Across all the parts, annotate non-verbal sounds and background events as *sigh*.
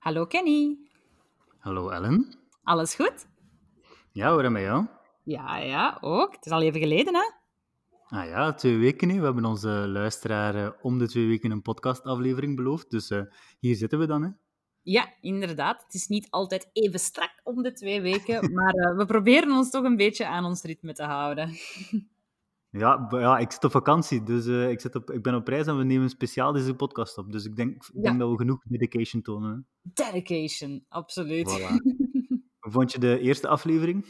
Hallo Kenny. Hallo Ellen. Alles goed? Ja, hoe met jou? Ja, ja, ook. Het is al even geleden, hè? Ah ja, twee weken nu. We hebben onze luisteraar eh, om de twee weken een podcastaflevering beloofd. Dus eh, hier zitten we dan, hè? Ja, inderdaad. Het is niet altijd even strak om de twee weken, *laughs* maar eh, we proberen ons toch een beetje aan ons ritme te houden. *laughs* Ja, ja ik zit op vakantie, dus eh, ik, zit op, ik ben op reis en we nemen speciaal deze podcast op. Dus ik denk, ik Ja. denk dat we genoeg dedication tonen. Dedication, absoluut. Voilà. *laughs* Hoe vond je de eerste aflevering?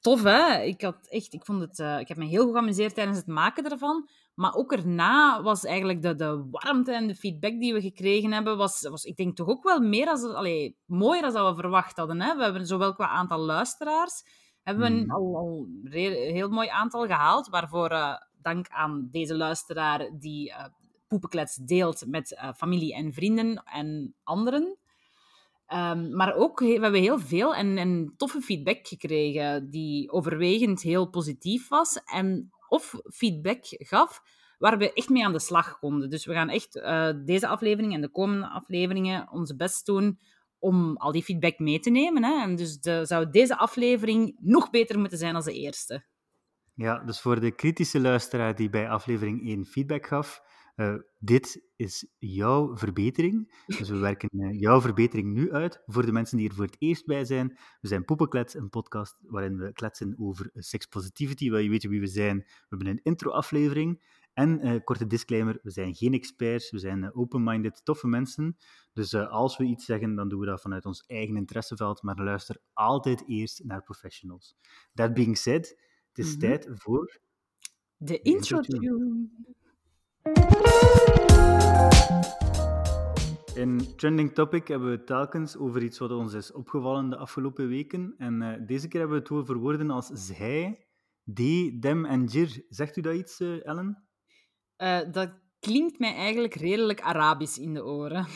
Tof, hè? Ik, had echt, ik, vond het, eh, ik heb me heel goed geamuseerd tijdens het maken ervan. Maar ook erna was eigenlijk de, de warmte en de feedback die we gekregen hebben, was, was ik denk toch ook wel meer als, allee, mooier dan we verwacht hadden. Hè? We hebben zowel qua aantal luisteraars, hebben we een Mhm. al, al re- heel mooi aantal gehaald, waarvoor eh, dank aan deze luisteraar die eh Poepenklets deelt met eh, familie en vrienden en anderen. Ehm, maar ook, we hebben heel veel en, en toffe feedback gekregen, die overwegend heel positief was. En of feedback gaf waar we echt mee aan de slag konden. Dus we gaan echt deze aflevering en de komende afleveringen ons best doen om al die feedback mee te nemen. Hè? En dus de, zou deze aflevering nog beter moeten zijn dan de eerste. Ja, dus voor de kritische luisteraar die bij aflevering 1 feedback gaf, eh, dit is jouw verbetering. Dus we werken eh, jouw verbetering nu uit. Voor de mensen die er voor het eerst bij zijn, we zijn Poepenklets, een podcast waarin we kletsen over sex positivity, wil je weten wie we zijn. We hebben een intro-aflevering. En eh, korte disclaimer, we zijn geen experts, we zijn eh, open-minded, toffe mensen. Dus eh, als we iets zeggen, dan doen we dat vanuit ons eigen interesseveld, maar luister altijd eerst naar professionals. That being said, het is Mhm. tijd voor De intro tune. In Trending Topic hebben we telkens over iets wat ons is opgevallen de afgelopen weken. En deze keer hebben we het over woorden als zij, die, dem en jir. Zegt u dat iets, Ellen? Eh, dat klinkt mij eigenlijk redelijk Arabisch in de oren. *laughs*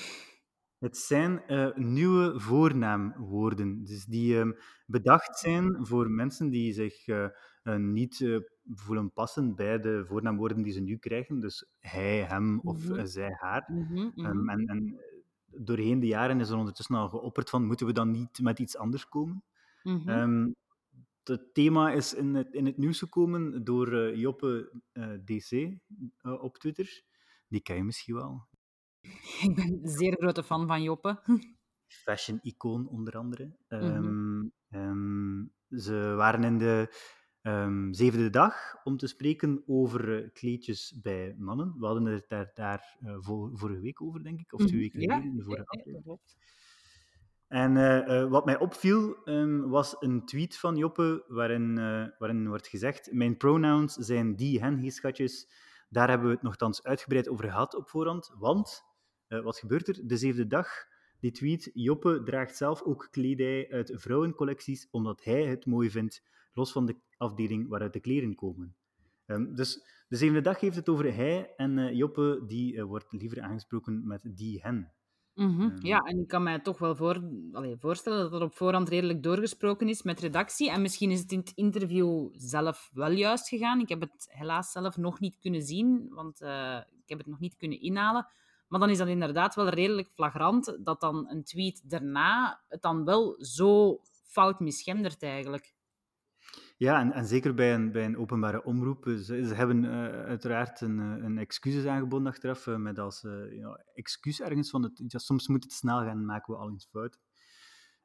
Het zijn eh, nieuwe voornaamwoorden, dus die ehm, bedacht zijn voor mensen die zich eh, niet voelen passen bij de voornaamwoorden die ze nu krijgen. Dus hij, hem of Mhm. zij, haar. Mhm, mhm. Ehm, en, en eh, doorheen de jaren is er ondertussen al geopperd van, moeten we dan niet met iets anders komen? Mhm. Het thema is in het, in het nieuws gekomen door eh, Joppe eh, DC eh, op Twitter. Die ken je misschien wel. *laughs* Ik ben een zeer grote fan van Joppe. *laughs* Fashion-icoon onder andere. Mhm. Ehm, ehm, ze waren in de ehm, zevende dag om te spreken over kleedjes bij mannen. We hadden het daar, daar vor- vorige week over, denk ik, of twee Mhm. weken Ja, geleden, in de vorige ja, ja, aflevering. En eh, eh, wat mij opviel, ehm, was een tweet van Joppe waarin, eh, waarin wordt gezegd mijn pronouns zijn die, hen, he, schatjes. Daar hebben we het nogthans uitgebreid over gehad op voorhand. Want, wat gebeurt er? De zevende dag, die tweet, Joppe draagt zelf ook kledij uit vrouwencollecties, omdat hij het mooi vindt, los van de afdeling waaruit de kleren komen. Ehm, dus de zevende dag heeft het over hij en Joppe, die wordt liever aangesproken met die, hen. Mhm. Ehm. Ja, en ik kan mij toch wel voor, allee, voorstellen dat dat op voorhand redelijk doorgesproken is met redactie. En misschien is het in het interview zelf wel juist gegaan. Ik heb het helaas zelf nog niet kunnen zien, want eh, ik heb het nog niet kunnen inhalen. Maar dan is dat inderdaad wel redelijk flagrant dat dan een tweet daarna het dan wel zo fout misgendert eigenlijk. Ja, en, en zeker bij een, bij een openbare omroep. Ze, ze hebben eh, uiteraard een, eh, een excuses aangeboden achteraf, eh, met als eh, ja, excuus ergens van het, ja, soms moet het snel gaan, maken we al eens fout.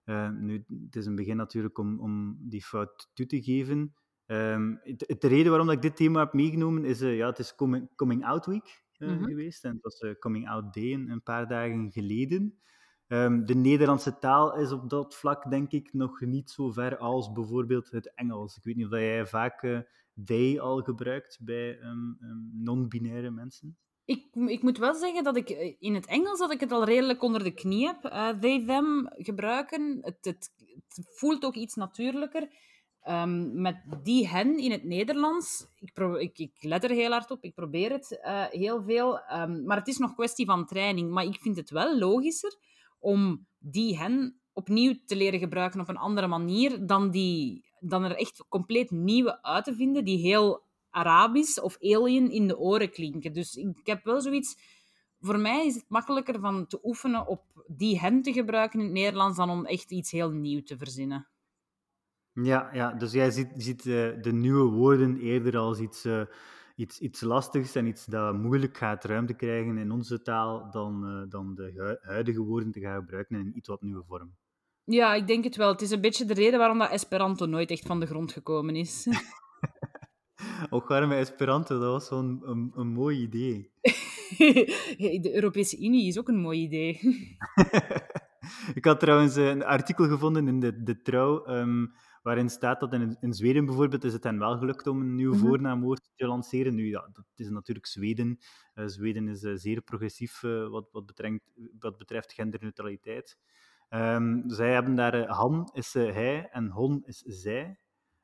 Eh, nu, het is een begin natuurlijk om, om die fout toe te geven. Ehm, de reden waarom dat ik dit thema heb meegenomen is, eh, ja, het is Coming, coming Out Week eh, Mhm. geweest. En het was eh, Coming Out Day een, een paar dagen geleden. Ehm, de Nederlandse taal is op dat vlak, denk ik, nog niet zo ver als bijvoorbeeld het Engels. Ik weet niet of jij vaak eh, they al gebruikt bij ehm, ehm, non-binaire mensen. Ik, ik moet wel zeggen dat ik eh, in het Engels dat ik het al redelijk onder de knie heb. eh, they, them gebruiken. Het, het, voelt ook iets natuurlijker. Met die, hen in het Nederlands. Ik, ik, ik let er heel hard op. Ik probeer het heel veel. Maar het is nog kwestie van training. Maar ik vind het wel logischer om die, hen opnieuw te leren gebruiken op een andere manier dan, die, dan er echt compleet nieuwe uit te vinden die heel Arabisch of alien in de oren klinken. Dus ik heb wel zoiets voor mij is het makkelijker van te oefenen op die hen te gebruiken in het Nederlands dan om echt iets heel nieuw te verzinnen. Ja, ja dus jij ziet, ziet uh, de nieuwe woorden eerder als iets, uh, iets, iets lastigs en iets dat moeilijk gaat ruimte krijgen in onze taal dan, uh, dan de huidige woorden te gaan gebruiken in een iets wat nieuwe vorm. Ja, ik denk het wel. Het is een beetje de reden waarom dat Esperanto nooit echt van de grond gekomen is. *laughs* Ook waarom Esperanto, dat was zo'n een, een mooi idee. *laughs* de Europese Unie is ook een mooi idee. *laughs* ik had trouwens een artikel gevonden in de, de Trouw, um, waarin staat dat in, in Zweden bijvoorbeeld is het hen wel gelukt om een nieuw -hmm. voornaamwoord te lanceren. Nu, ja, dat is natuurlijk Zweden. Uh, Zweden is uh, zeer progressief uh, wat, wat, betreft, wat betreft genderneutraliteit. Um, zij hebben daar han is hij en hon is zij.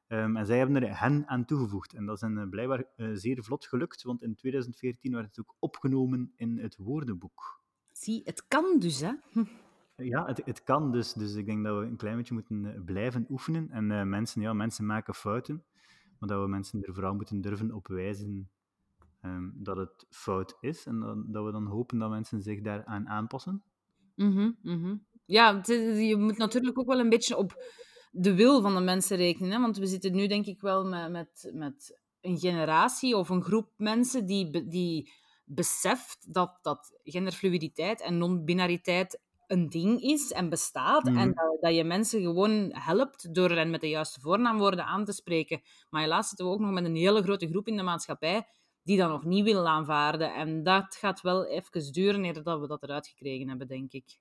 Um, en zij hebben er hen aan toegevoegd. En dat is een, blijkbaar zeer vlot gelukt, want in 2014 werd het ook opgenomen in het woordenboek. Zie, het kan dus, hè? Ja, het, het kan dus. Dus ik denk dat we een klein beetje moeten blijven oefenen. En uh, mensen, ja, mensen maken fouten, maar dat we mensen er vooral moeten durven op wijzen um, dat het fout is. En dat, dat, we dan hopen dat mensen zich daaraan aanpassen. Mm -hmm. Ja, je moet natuurlijk ook wel een beetje op de wil van de mensen rekenen. Want we zitten nu denk ik wel met, met, met een generatie of een groep mensen die, die beseft dat, dat genderfluiditeit en non-binariteit een ding is en bestaat. Mm. En dat, dat, je mensen gewoon helpt door hen met de juiste voornaamwoorden aan te spreken. Maar helaas zitten we ook nog met een hele grote groep in de maatschappij die dat nog niet wil aanvaarden. En dat gaat wel even duren nadat we dat eruit gekregen hebben, denk ik.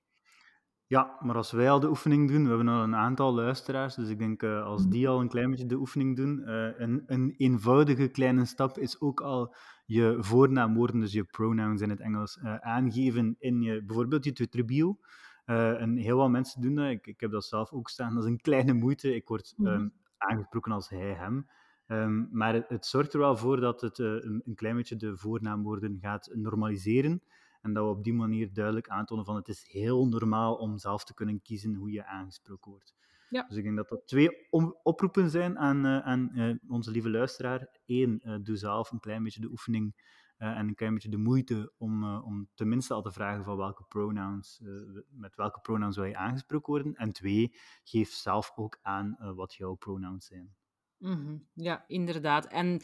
Ja, maar als wij al de oefening doen, we hebben al een aantal luisteraars, dus ik denk uh, als die al een klein beetje de oefening doen, uh, een, een, eenvoudige kleine stap is ook al je voornaamwoorden, dus je pronouns in het Engels, uh, aangeven in je, bijvoorbeeld je Twitter-bio. en heel wat mensen doen dat, ik, ik heb dat zelf ook staan, dat is een kleine moeite. Ik word um, aangesproken als hij, hem. Um, maar het, het, zorgt er wel voor dat het een, een klein beetje de voornaamwoorden gaat normaliseren. En dat we op die manier duidelijk aantonen van het is heel normaal om zelf te kunnen kiezen hoe je aangesproken wordt. Ja. Dus ik denk dat dat twee oproepen zijn aan, uh, aan uh, onze lieve luisteraar. Eén, uh, doe zelf een klein beetje de oefening en een klein beetje de moeite om, om tenminste al te vragen van welke pronouns, met welke pronouns wil je aangesproken worden. En twee, geef zelf ook aan wat jouw pronouns zijn. Mm -hmm. Ja, inderdaad. En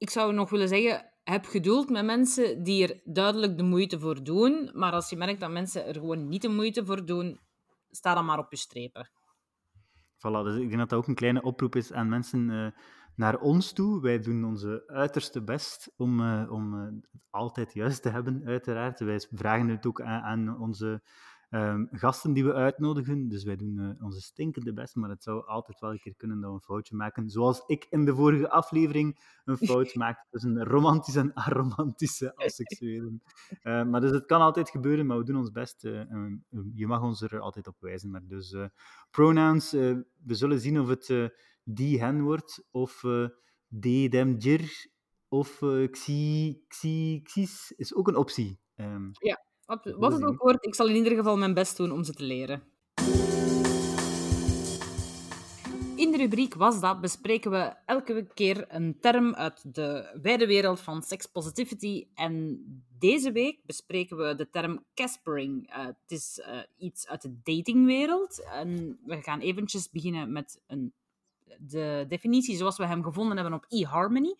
ik zou nog willen zeggen, heb geduld met mensen die er duidelijk de moeite voor doen. Maar als je merkt dat mensen er gewoon niet de moeite voor doen, sta dan maar op je strepen. Voilà, dus ik denk dat dat ook een kleine oproep is aan mensen uh, naar ons toe. Wij doen onze uiterste best om, uh, om uh, het altijd juist te hebben, uiteraard. Wij vragen het ook aan, aan onze um, gasten die we uitnodigen. Dus wij doen uh, onze stinkende best, maar het zou altijd wel een keer kunnen dat we een foutje maken. Zoals ik in de vorige aflevering een fout *laughs* maakte tussen romantisch en aromantische asexuelen. Uh, maar dus het kan altijd gebeuren, maar we doen ons best. Uh, je mag ons er altijd op wijzen. Maar dus pronouns, we zullen zien of het die, hen wordt, of de, dem, jir, of xi, xi, xis, is ook een optie. Um, ja. Wat het ook wordt, ik zal in ieder geval mijn best doen om ze te leren. In de rubriek Was dat bespreken we elke keer een term uit de wijde wereld van sex positivity. En deze week bespreken we de term caspering. Uh, het is uh, iets uit de datingwereld. En we gaan eventjes beginnen met een, de definitie zoals we hem gevonden hebben op eHarmony.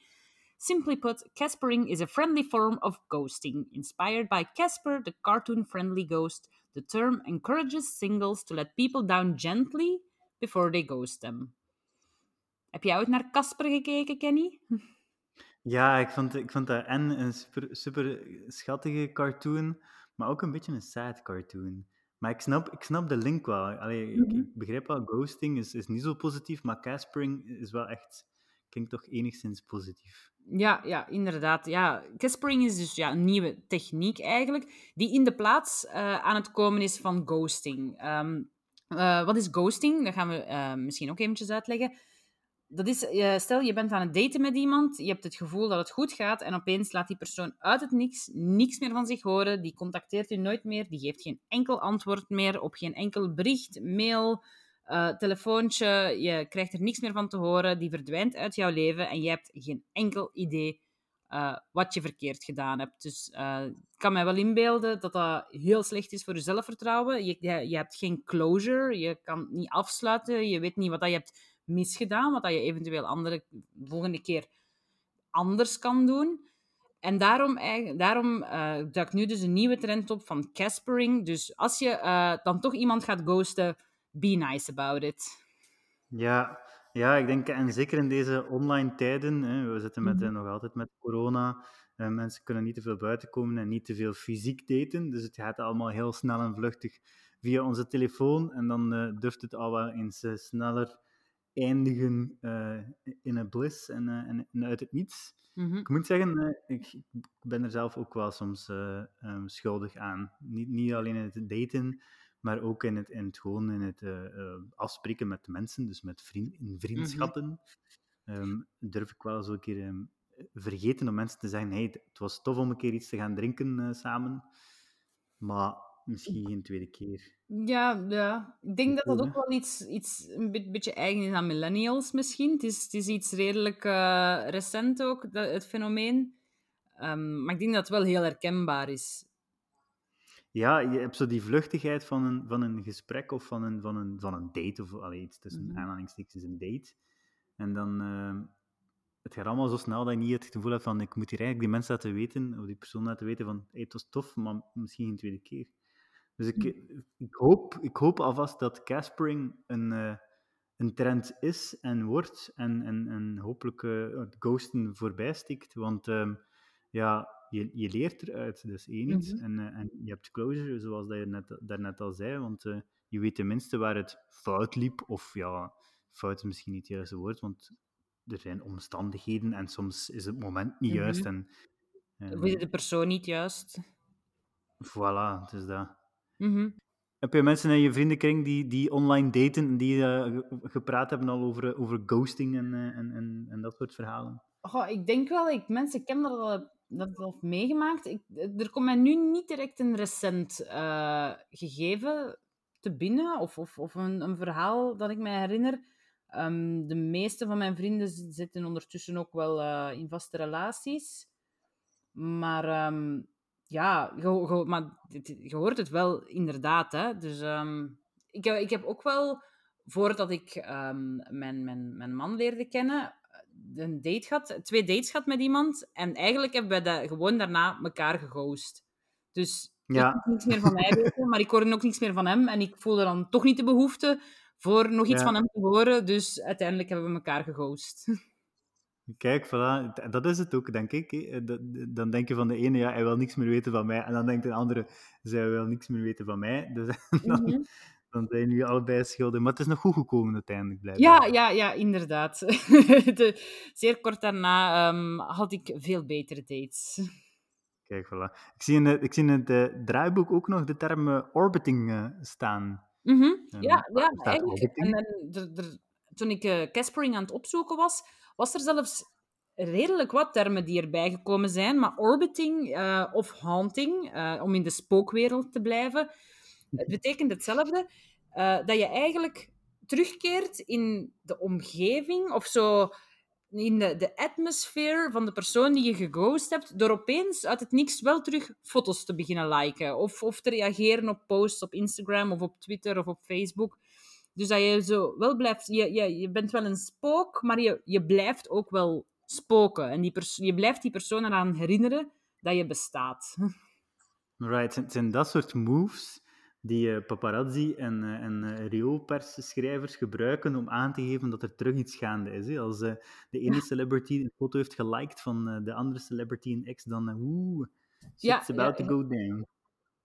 Simply put, caspering is a friendly form of ghosting. Inspired by Casper, the cartoon friendly ghost, the term encourages singles to let people down gently before they ghost them. Heb jij ooit naar Casper gekeken, Kenny? *laughs* Ja, ik vond, ik vond dat en een super, super schattige cartoon, maar ook een beetje een sad cartoon. Maar ik snap, ik snap de link wel. Allee, mm -hmm. ik, mhm. begrijp wel, ghosting is, is niet zo positief, maar caspering is wel echt, klinkt toch enigszins positief. Ja, ja, inderdaad. Ja, caspering is dus ja, een nieuwe techniek eigenlijk, die in de plaats uh, aan het komen is van ghosting. Um, uh, wat is ghosting? Dat gaan we uh, misschien ook eventjes uitleggen. Dat is, stel je bent aan het daten met iemand, je hebt het gevoel dat het goed gaat en opeens laat die persoon uit het niks niks meer van zich horen, die contacteert je nooit meer, die geeft geen enkel antwoord meer op geen enkel bericht, mail, uh, telefoontje, je krijgt er niks meer van te horen, die verdwijnt uit jouw leven en je hebt geen enkel idee eh, wat je verkeerd gedaan hebt. Dus uh, ik kan mij wel inbeelden dat dat heel slecht is voor je zelfvertrouwen. Je, je, hebt geen closure, je kan niet afsluiten, je weet niet wat dat je hebt misgedaan, wat dat je eventueel andere, volgende keer anders kan doen. En daarom, daarom uh, duikt nu dus een nieuwe trend op van Caspering. Dus als je dan toch iemand gaat ghosten, be nice about it. Ja, ja, ik denk, en zeker in deze online tijden, hè, we zitten met, mm nog altijd met corona, uh, mensen kunnen niet te veel buiten komen en niet te veel fysiek daten, dus het gaat allemaal heel snel en vluchtig via onze telefoon en dan uh, durft het al wel eens sneller eindigen in een bliss en, en, en, uit het niets. Mm Ik moet zeggen, ik, ik, ben er zelf ook wel soms um, schuldig aan. Niet, niet alleen in het daten, maar ook in het, in het gewoon in het uh, uh, afspreken met mensen, dus met vriend, in vriendschappen, mm -hmm. um, durf ik wel eens een keer um, vergeten om mensen te zeggen, hey, het was tof om een keer iets te gaan drinken uh, samen, maar misschien geen tweede keer. Ja, ja. ik denk dat dat ook wel iets, iets een beetje eigen is aan millennials misschien. Het is, het is iets redelijk recent ook, dat, het fenomeen. Um, maar ik denk dat het wel heel herkenbaar is ja, je hebt zo die vluchtigheid van een, van een gesprek of van een, van een, van een date, of allee, iets tussen mm -hmm. aanhalingstekens een date. En dan, uh, het gaat allemaal zo snel dat je niet het gevoel hebt van, ik moet hier eigenlijk die mensen laten weten, of die persoon laten weten van, hey, het was tof, maar misschien geen tweede keer. Dus ik, mm. ik, hoop, ik hoop alvast dat Caspering een, uh, een trend is en wordt, en, en, en hopelijk uh, het ghosten voorbij stikt, want uh, ja je, je leert eruit, dus één iets. Mhm. en, uh, en je hebt closure, zoals dat je net, daarnet al zei, want uh, je weet tenminste waar het fout liep, of ja, fout is misschien niet het juiste woord, want er zijn omstandigheden en soms is het moment niet juist. Mm -hmm. en, uh, de persoon niet juist. Voilà, het is dat. Mm -hmm. Heb je mensen in je vriendenkring die, die online daten en die uh, gepraat hebben al over, over ghosting en, en, en, en dat soort verhalen? Oh, ik denk wel, ik mensen kennen dat al dat al meegemaakt. Ik, er komt mij nu niet direct een recent uh, gegeven te binnen of, of, of een, een, verhaal dat ik mij herinner. Um, de meeste van mijn vrienden zitten ondertussen ook wel uh, in vaste relaties. Maar um, ja, je hoort het wel inderdaad. Hè? Dus um, ik, ik heb ook wel, voordat ik mijn, mijn, mijn man leerde kennen, een date gehad, twee dates gehad met iemand. En eigenlijk hebben we dat gewoon daarna elkaar geghost. Dus ja. ik niks meer van mij weten, maar ik hoorde ook niks meer van hem. En ik voelde dan toch niet de behoefte voor nog iets van hem te horen. Dus uiteindelijk hebben we elkaar geghost. Kijk, voilà. dat is het ook, denk ik. Dan denk je van de ene, ja, hij wil niks meer weten van mij. En dan denkt de andere, zij wil niks meer weten van mij. Dus *laughs* dan, mm -hmm dan zijn jullie allebei schuldig. Maar het is nog goed gekomen uiteindelijk, blijkbaar. Ja, ja, ja inderdaad. *laughs* De, zeer kort daarna um, had ik veel betere dates. Kijk, voilà. Ik zie in, het, ik zie in het uh, draaiboek ook nog de term uh, orbiting uh, staan. Mm -hmm. ja, ja, eigenlijk. En, en, er, toen ik Caspering aan het opzoeken was, was er zelfs redelijk wat termen die erbij gekomen zijn. Maar orbiting of haunting, om in de spookwereld te blijven het betekent hetzelfde, uh, dat je eigenlijk terugkeert in de omgeving of zo in de, de atmosfeer van de persoon die je geghost hebt, door opeens uit het niks wel terug foto's te beginnen liken of, of te reageren op posts op Instagram of op Twitter of op Facebook. Dus dat je zo wel blijft, je, je, je bent wel een spook, maar je, je blijft ook wel spoken. En die je blijft die persoon eraan herinneren dat je bestaat. *laughs* Right, zijn dat soort moves die uh, paparazzi en, uh, en uh, rioolpersschrijvers gebruiken om aan te geven dat er terug iets gaande is. Hè. Als de ene ja. celebrity een foto heeft geliked van de andere celebrity in X, dan oeh, shit's ja, about ja, to go down.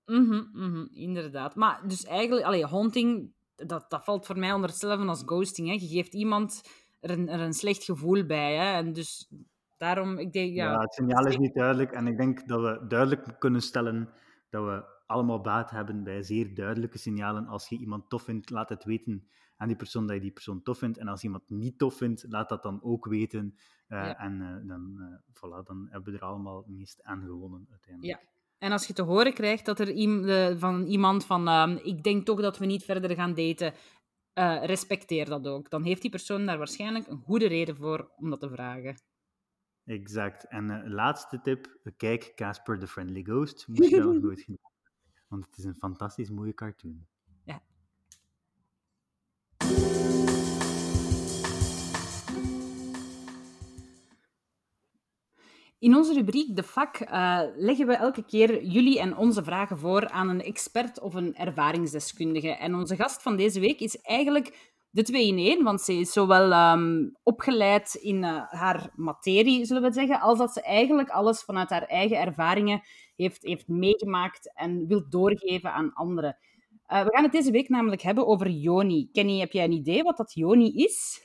Mm -hmm, mm -hmm, inderdaad. Maar dus eigenlijk, allee, haunting, dat, dat valt voor mij onder hetzelfde als ghosting. Hè. Je geeft iemand er een, er een slecht gevoel bij. Hè. En dus daarom, ik denk, ja... Ja, het signaal is niet duidelijk. En ik denk dat we duidelijk kunnen stellen dat we allemaal baat hebben bij zeer duidelijke signalen. Als je iemand tof vindt, laat het weten aan die persoon dat je die persoon tof vindt. En als iemand niet tof vindt, laat dat dan ook weten. Uh, ja. En uh, dan, uh, voilà, dan hebben we er allemaal het meest aan gewonnen uiteindelijk. Ja. En als je te horen krijgt dat er van iemand van ehm, ik denk toch dat we niet verder gaan daten, respecteer dat ook. Dan heeft die persoon daar waarschijnlijk een goede reden voor om dat te vragen. Exact. En laatste tip, kijk Casper the Friendly Ghost. Moet je dat nog *laughs* nooit gedaan Want het is een fantastisch mooie cartoon. Ja. In onze rubriek De Vak uh, leggen we elke keer jullie en onze vragen voor aan een expert of een ervaringsdeskundige. En onze gast van deze week is eigenlijk de twee in één, want ze is zowel um, opgeleid in uh, haar materie, zullen we zeggen, als dat ze eigenlijk alles vanuit haar eigen ervaringen heeft, heeft meegemaakt en wil doorgeven aan anderen. Uh, we gaan het deze week namelijk hebben over Joni. Kenny, heb jij een idee wat dat Joni is?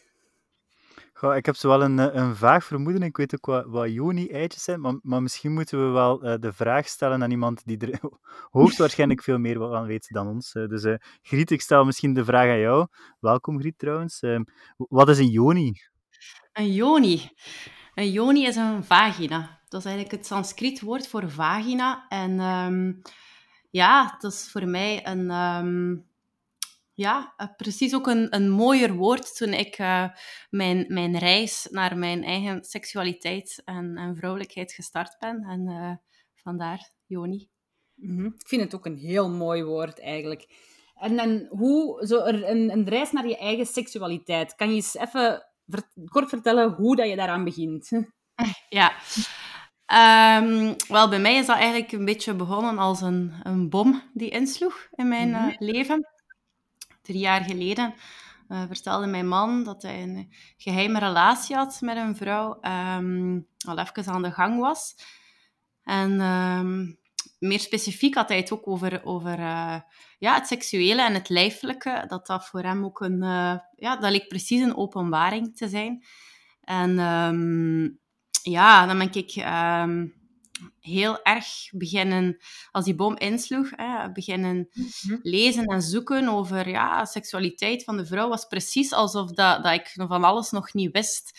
Goh, ik heb zo wel een, eh, een vaag vermoeden. Ik weet ook wat, wat Joni-eitjes zijn, maar, maar misschien moeten we wel uh, de vraag stellen aan iemand die er *laughs* hoogstwaarschijnlijk veel meer van weet dan ons. Uh, dus Griet, ik stel misschien de vraag aan jou. Welkom Griet trouwens. Ehm, wat is een Joni? Een Joni? Een Joni is een vagina. Dat is eigenlijk het Sanskriet woord voor vagina. En um, ja, dat is voor mij een... Um, ja, eh, precies ook een, een mooier woord toen ik uh, mijn, mijn reis naar mijn eigen seksualiteit en, en vrouwelijkheid gestart ben. En uh, vandaar Joni. Mm -hmm. Ik vind het ook een heel mooi woord eigenlijk. En, en hoe, zo een, een reis naar je eigen seksualiteit. Kan je eens even ver, kort vertellen hoe dat je daaraan begint? *laughs* Ja. Um, wel, bij mij is dat eigenlijk een beetje begonnen als een, een bom die insloeg in mijn mm -hmm. leven drie jaar geleden uh, vertelde mijn man dat hij een geheime relatie had met een vrouw, um, al even aan de gang was. En um, meer specifiek had hij het ook over, over uh, ja, het seksuele en het lijfelijke. Dat dat voor hem ook een... Uh, ja, dat leek precies een openbaring te zijn. En um, ja, dan ben ik heel erg beginnen, als die bom insloeg, hè, beginnen mhm. lezen en zoeken over ja, seksualiteit van de vrouw, was precies alsof dat, dat ik van alles nog niet wist.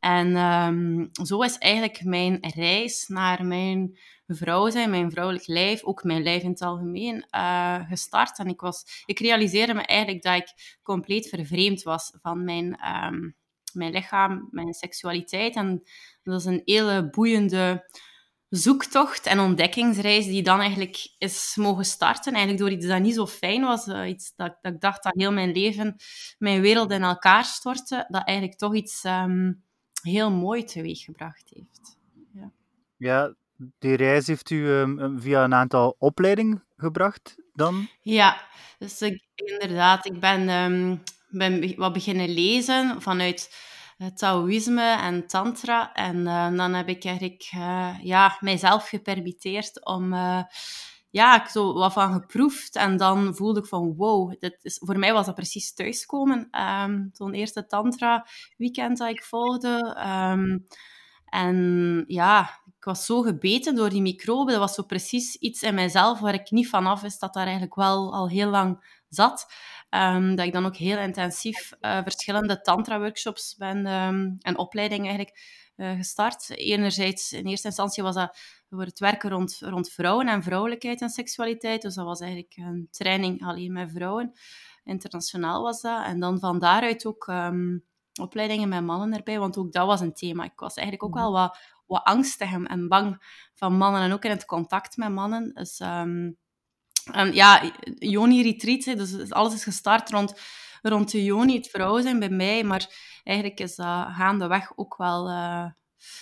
En um, zo is eigenlijk mijn reis naar mijn vrouw zijn, mijn vrouwelijk lijf, ook mijn lijf in het algemeen, uh, gestart. En ik, was, ik realiseerde me eigenlijk dat ik compleet vervreemd was van mijn, um, mijn lichaam, mijn seksualiteit. En dat is een hele boeiende zoektocht en ontdekkingsreis die dan eigenlijk is mogen starten. Eigenlijk door iets dat niet zo fijn was. Uh, iets dat, dat, ik dacht dat heel mijn leven, mijn wereld in elkaar stortte. Dat eigenlijk toch iets um, heel mooi teweeggebracht heeft. Ja. ja, die reis heeft u um, via een aantal opleidingen gebracht dan? Ja, dus ik, inderdaad. Ik ben, um, ben wat beginnen lezen vanuit Taoïsme en Tantra. En uh, dan heb ik eigenlijk uh, ja, mijzelf gepermitteerd om. Uh, ja, ik zo wat van geproefd. En dan voelde ik van wow, dit is, voor mij was dat precies thuiskomen. Um, Zo'n eerste Tantra-weekend dat ik volgde. Um, en ja, ik was zo gebeten door die microben. Dat was zo precies iets in mijzelf waar ik niet vanaf wist dat daar eigenlijk wel al heel lang zat. Um, dat ik dan ook heel intensief uh, verschillende tantra-workshops ben um, en opleidingen eigenlijk uh, gestart. Enerzijds, in eerste instantie was dat voor het werken rond, rond vrouwen en vrouwelijkheid en seksualiteit. Dus dat was eigenlijk een training alleen met vrouwen. Internationaal was dat. En dan van daaruit ook um, opleidingen met mannen erbij, want ook dat was een thema. Ik was eigenlijk ook wel wat, wat angstig en bang van mannen en ook in het contact met mannen. Dus... Um, en ja, Joni Retreat, dus alles is gestart rond, rond de Joni, het vrouw zijn bij mij. Maar eigenlijk is dat gaandeweg ook wel... Uh,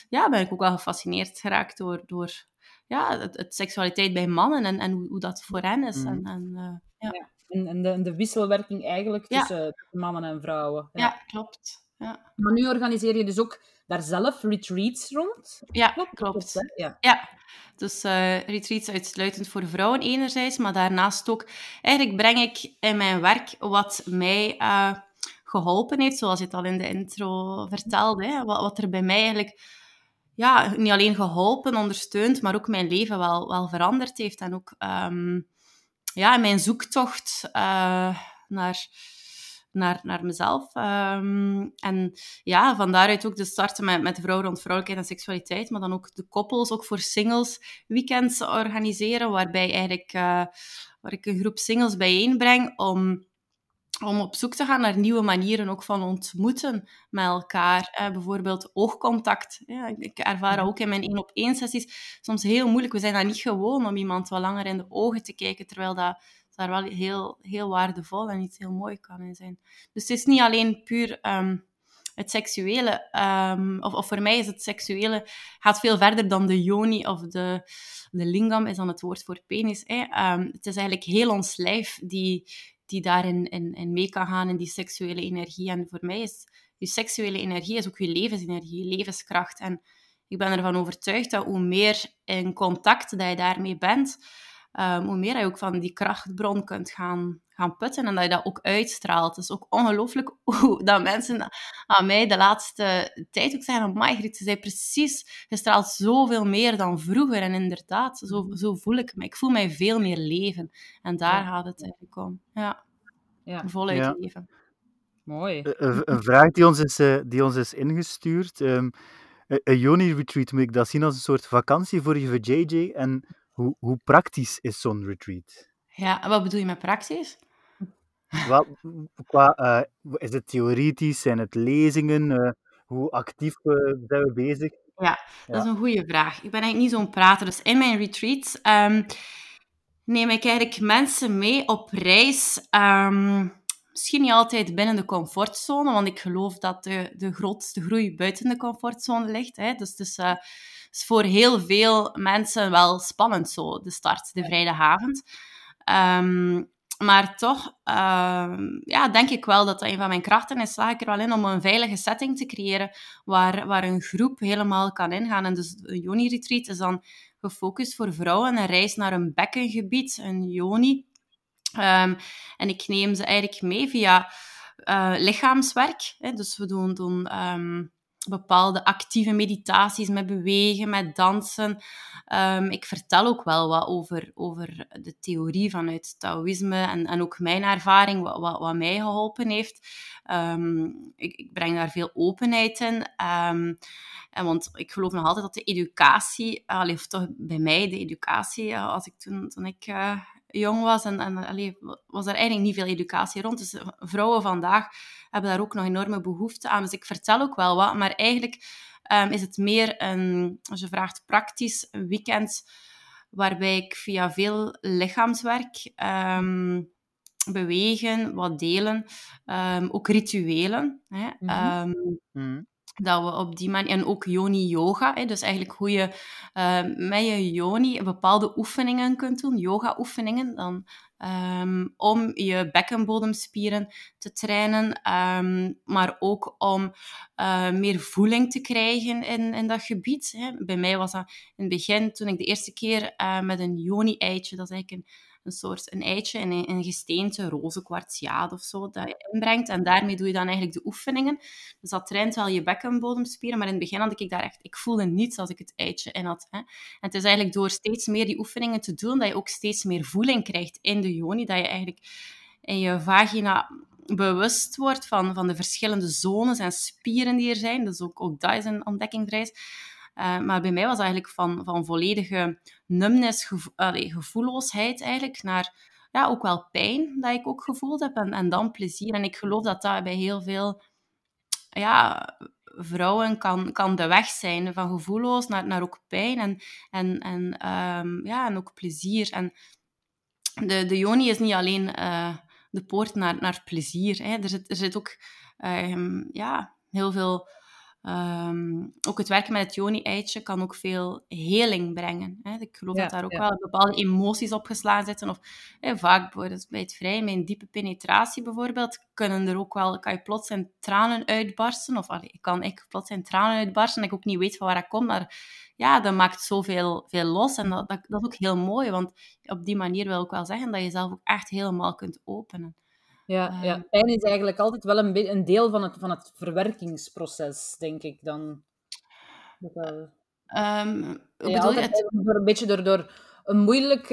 ja, ben ik ook wel gefascineerd geraakt door, door ja, het, het seksualiteit bij mannen en, en hoe, hoe dat voor hen is. En, mm. en, uh, ja. ja. En, en, de, de wisselwerking eigenlijk tussen ja. mannen en vrouwen. Ja, ja klopt. Ja. Maar nu organiseer je dus ook daar zelf retreats rond? Ja, klopt. klopt. ja. ja. Dus uh, retreats uitsluitend voor vrouwen enerzijds, maar daarnaast ook... Eigenlijk breng ik in mijn werk wat mij uh, geholpen heeft, zoals je het al in de intro vertelde. Hè, wat, wat er bij mij eigenlijk ja, niet alleen geholpen, ondersteund, maar ook mijn leven wel, wel veranderd heeft. En ook um, ja, mijn zoektocht uh, naar naar, naar mezelf. Um, en ja, van daaruit ook de starten met, met de vrouw rond vrouwelijkheid en seksualiteit, maar dan ook de koppels, ook voor singles weekends organiseren, waarbij eigenlijk, uh, waar ik een groep singles bijeenbreng om om op zoek te gaan naar nieuwe manieren ook van ontmoeten met elkaar. Eh, bijvoorbeeld oogcontact. Ja, ik ervaar ook in mijn één op één sessies soms heel moeilijk. We zijn dat niet gewoon om iemand wat langer in de ogen te kijken, terwijl dat daar wel heel, heel waardevol en iets heel mooi kan in zijn. Dus het is niet alleen puur ehm, het seksuele, um, of, of voor mij is het seksuele, gaat veel verder dan de yoni of de, de lingam, is dan het woord voor penis. Hè. Um, het is eigenlijk heel ons lijf die, die daarin in, in mee kan gaan in die seksuele energie. En voor mij is je seksuele energie is ook je levensenergie, je levenskracht. En ik ben ervan overtuigd dat hoe meer in contact dat je daarmee bent, um, hoe meer je ook van die krachtbron kunt gaan, gaan putten en dat je dat ook uitstraalt. Het is ook ongelooflijk *laughs* hoe dat mensen aan mij de laatste tijd ook zeggen, Margriet, ze zei precies, je straalt zoveel meer dan vroeger. En inderdaad, zo, mhm. zo voel ik me. Ik voel mij veel meer leven. En daar gaat het eigenlijk om. Ja, ja. voluit ja. leven. Mooi. Een, vraag die ons is, uh, die ons is ingestuurd. Um, een Yoni-retreat, moet ik dat zien als een soort vakantie voor je JJ? En hoe, hoe praktisch is zo'n retreat? Ja, en wat bedoel je met praktisch? Wat, qua, uh, is het theoretisch? Zijn het lezingen? Uh, hoe actief uh, zijn we bezig? Ja, dat is een goede vraag. Ik ben eigenlijk niet zo'n prater. Dus in mijn retreats um, neem ik eigenlijk mensen mee op reis. Um, misschien niet altijd binnen de comfortzone, want ik geloof dat de, de grootste groei buiten de comfortzone ligt. Hè. Dus het is, uh, is, voor heel veel mensen wel spannend zo, de start, de vrijdagavond. Um, maar toch uh, ja, denk ik wel dat dat een van mijn krachten is. Slaag ik er wel in om een veilige setting te creëren waar, waar een groep helemaal kan ingaan. En dus een Yoni-retreat is dan gefocust voor vrouwen. Een reis naar een bekkengebied, een Yoni. Um, en ik neem ze eigenlijk mee via uh, lichaamswerk. Hè. Dus we doen, doen um, bepaalde actieve meditaties met bewegen, met dansen. Um, ik vertel ook wel wat over, over de theorie vanuit Taoïsme en, en ook mijn ervaring, wat, wat, mij geholpen heeft. Um, ik, ik, breng daar veel openheid in. Um, en want ik geloof nog altijd dat de educatie, of toch bij mij de educatie, als ik toen, toen ik uh, jong was en, en allee, was er eigenlijk niet veel educatie rond. Dus vrouwen vandaag hebben daar ook nog enorme behoefte aan. Dus ik vertel ook wel wat, maar eigenlijk um, is het meer een, als je vraagt, praktisch een weekend waarbij ik via veel lichaamswerk, um, bewegen, wat delen, um, ook rituelen. Hè, mm -hmm dat we op die manier, en ook yoni yoga, dus eigenlijk hoe je uh, met je yoni bepaalde oefeningen kunt doen, yoga oefeningen, dan, um, om je bekkenbodemspieren te trainen, um, maar ook om uh, meer voeling te krijgen in, in dat gebied. Hè. Bij mij was dat in het begin, toen ik de eerste keer uh, met een yoni-eitje, dat is eigenlijk een een soort een eitje in een, een gesteente, roze kwartsiaat of zo, dat je inbrengt. En daarmee doe je dan eigenlijk de oefeningen. Dus dat traint wel je bekkenbodemspieren. Maar in het begin had ik daar echt... Ik voelde niets als ik het eitje in had. Hè. En het is eigenlijk door steeds meer die oefeningen te doen, dat je ook steeds meer voeling krijgt in de joni. Dat je eigenlijk in je vagina bewust wordt van, van de verschillende zones en spieren die er zijn. Dus ook, ook dat is een ontdekkingsreis. Uh, maar bij mij was eigenlijk van, van volledige numbness, gevoelloosheid eigenlijk, naar ja, ook wel pijn dat ik ook gevoeld heb en, en dan plezier. En ik geloof dat dat bij heel veel ja, vrouwen kan, kan de weg zijn, van gevoelloos naar, naar ook pijn en, en, en, um, ja, en ook plezier. En de, de yoni is niet alleen uh, de poort naar, naar plezier. Hè. Er, zit, er zit ook um, ja, heel veel Um, ook het werken met het Joni-eitje kan ook veel heling brengen. Hè. Ik geloof dat daar ook wel bepaalde emoties opgeslagen zitten. Of hè, vaak bij het vrij, met een diepe penetratie bijvoorbeeld, kunnen er ook wel, kan je plots in tranen uitbarsten. Of allee, kan ik plots in tranen uitbarsten en ik ook niet weet van waar dat komt. Maar ja, dat maakt zoveel veel los. En dat, dat, dat is ook heel mooi, want op die manier wil ik wel zeggen dat je zelf ook echt helemaal kunt openen. Ja, ja, ehm. pijn is eigenlijk altijd wel een, een deel van het, van het verwerkingsproces, denk ik dan. Um, ja, altijd door, een beetje door, door een moeilijk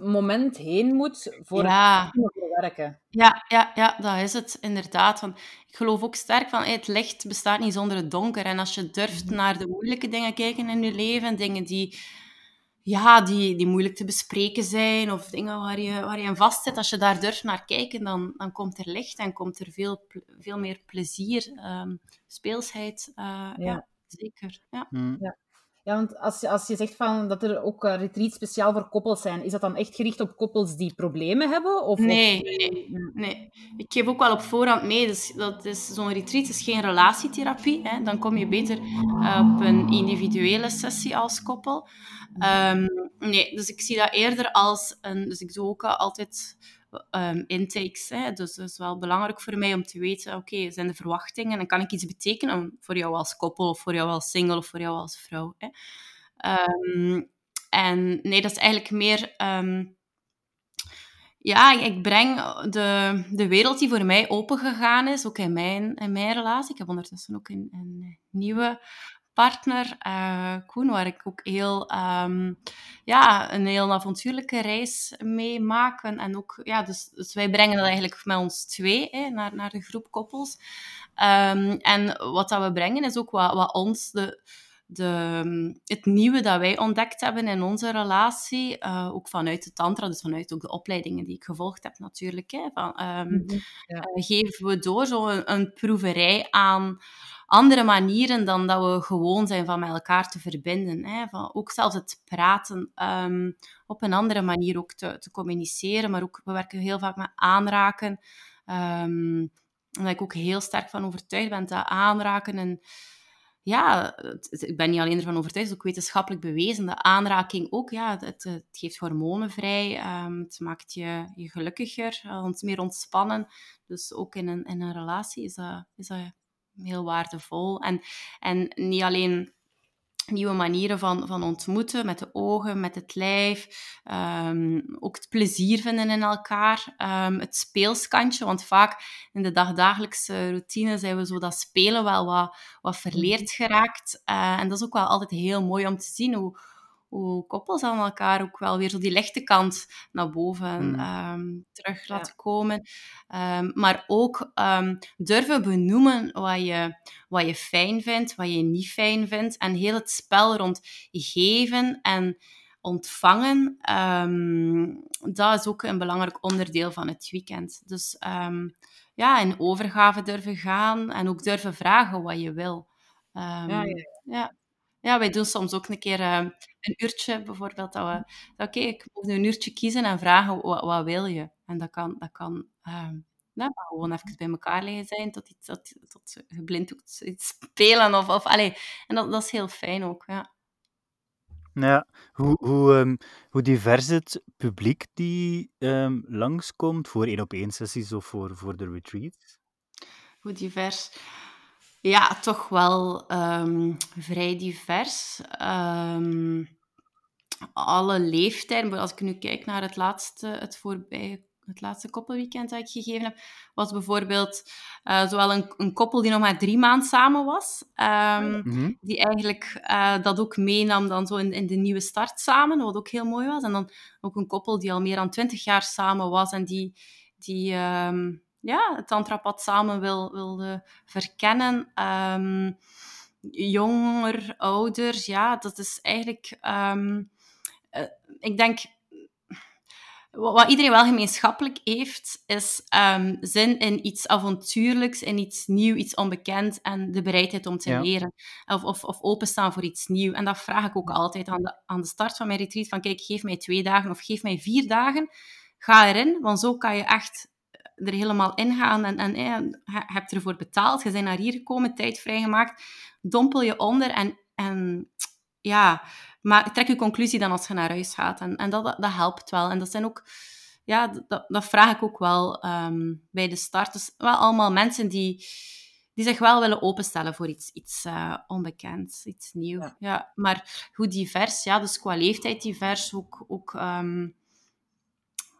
moment heen moet voor ja. het verwerken. Ja, ja, ja, dat is het inderdaad. Want ik geloof ook sterk van het licht bestaat niet zonder het donker. En als je durft mhm. naar de moeilijke dingen kijken in je leven, dingen die ja, die, die moeilijk te bespreken zijn of dingen waar je, waar je in vast zit. Als je daar durft naar kijken, dan, dan komt er licht en komt er veel, veel meer plezier, um, speelsheid. Uh, ja. zeker. Ja. Mm. ja. Ja, want als, je, als je zegt van dat er ook uh, retreats speciaal voor koppels zijn, is dat dan echt gericht op koppels die problemen hebben? Of, nee, nee, nee. Ik geef ook wel op voorhand mee, dus dat is, zo'n retreat is geen relatietherapie. Hè. Dan kom je beter uh, op een individuele sessie als koppel. Um, nee, dus ik zie dat eerder als een... Dus ik doe ook altijd um, intakes. Hè. Dus dat is wel belangrijk voor mij om te weten, oké, zijn de verwachtingen en kan ik iets betekenen voor jou als koppel of voor jou als single of voor jou als vrouw. Hè. Um, en nee, dat is eigenlijk meer... Um, ja, ik breng de, de wereld die voor mij opengegaan is, ook in mijn, in mijn relatie. Ik heb ondertussen ook een, een nieuwe partner, uh, Koen, waar ik ook heel, um, ja, een heel avontuurlijke reis mee maak. En, ook, ja, dus, dus, wij brengen dat eigenlijk met ons twee hè, naar, naar de groep koppels. Um, en wat dat we brengen is ook wat, wat ons de, de, het nieuwe dat wij ontdekt hebben in onze relatie, uh, ook vanuit de tantra, dus vanuit ook de opleidingen die ik gevolgd heb natuurlijk, hè, van, um, mm -hmm. ja. uh, geven we door zo een, een proeverij aan andere manieren dan dat we gewoon zijn van met elkaar te verbinden. Hè? Van ook zelfs het praten um, op een andere manier ook te, te, communiceren, maar ook, we werken heel vaak met aanraken. En dat ik ook heel sterk van overtuigd ben dat aanraken en ja, ik ben niet alleen ervan overtuigd, het is ook wetenschappelijk bewezen. De aanraking ook, ja, het, het geeft hormonen vrij, um, het maakt je, je gelukkiger, meer ontspannen. Dus ook in een, in een relatie is dat, is dat heel waardevol. En, en niet alleen nieuwe manieren van, van ontmoeten, met de ogen, met het lijf. Um, ook het plezier vinden in elkaar. Um, het speelskantje, want vaak in de dagdagelijkse routine zijn we zo dat spelen wel wat, wat verleerd geraakt. Uh, en dat is ook wel altijd heel mooi om te zien hoe, hoe koppels aan elkaar ook wel weer zo die lichte kant naar boven Mm. ehm, terug laten komen. Ehm, maar ook ehm, durven benoemen wat je, wat je fijn vindt, wat je niet fijn vindt. En heel het spel rond geven en ontvangen, dat is ook een belangrijk onderdeel van het weekend. Dus ja, in overgave durven gaan en ook durven vragen wat je wil. Ja, ja. ja. Ja, wij doen soms ook een keer eh, een uurtje, bijvoorbeeld, dat we... Oké, ik moet nu een uurtje kiezen en vragen, wat, wat wil je? En dat kan, dat kan maar gewoon even bij elkaar liggen zijn, tot, iets, tot, tot geblinddoekt iets spelen. Of, of, allee. En dat, dat is heel fijn ook, ja. Ja, hoe, hoe, ehm, hoe divers het publiek die ehm, langskomt voor één-op-één sessies of voor, voor de retreats? Hoe divers? Ja, toch wel ehm, vrij divers. Ehm, alle leeftijden. Maar Als ik nu kijk naar het laatste, het voorbij, het laatste koppelweekend dat ik gegeven heb, was bijvoorbeeld eh, zowel een, een koppel die nog maar drie maanden samen was, ehm, Mhm. die eigenlijk eh, dat ook meenam dan zo in, in de nieuwe start samen, wat ook heel mooi was. En dan ook een koppel die al meer dan twintig jaar samen was en die, die ja, het tantrapad samen wil, wilde verkennen. Ehm, jonger, ouder, ja, dat is eigenlijk... ehm, eh, ik denk... Wat wat iedereen wel gemeenschappelijk heeft, is ehm, zin in iets avontuurlijks, in iets nieuw, iets onbekend en de bereidheid om te Ja. leren. Of, of, of openstaan voor iets nieuws. En dat vraag ik ook altijd aan de, aan de start van mijn retreat. Van kijk, geef mij twee dagen of geef mij vier dagen. Ga erin, want zo kan je echt er helemaal in gaan. En, en je hebt ervoor betaald, je bent naar hier gekomen, tijd vrijgemaakt. Dompel je onder en, en ja, maar trek je conclusie dan als je naar huis gaat. En, en dat, dat helpt wel. En dat zijn ook, ja, dat, dat vraag ik ook wel ehm, bij de start. Dus wel allemaal mensen die, die zich wel willen openstellen voor iets, iets eh, onbekends, iets nieuws. Ja. Ja. maar hoe divers, ja, dus qua leeftijd divers, ook, ook ehm,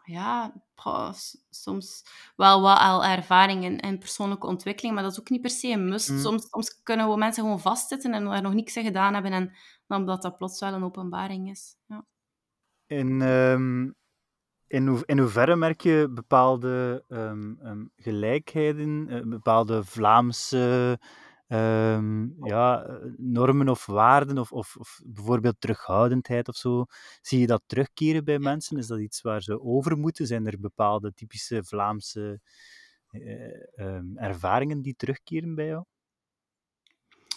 ja, goh, soms wel wat al ervaring in, in persoonlijke ontwikkeling, maar dat is ook niet per se een must. Mm. Soms, soms kunnen we mensen gewoon vastzitten en er nog niks aan gedaan hebben en dan dat dat plots wel een openbaring is. Ja. In, ehm, in, hoe, in hoeverre merk je bepaalde ehm, ehm, gelijkheden, eh, bepaalde Vlaamse ehm, ja, normen of waarden, of, of, of bijvoorbeeld terughoudendheid of zo, zie je dat terugkeren bij mensen? Is dat iets waar ze over moeten? Zijn er bepaalde typische Vlaamse eh, ehm, ervaringen die terugkeren bij jou?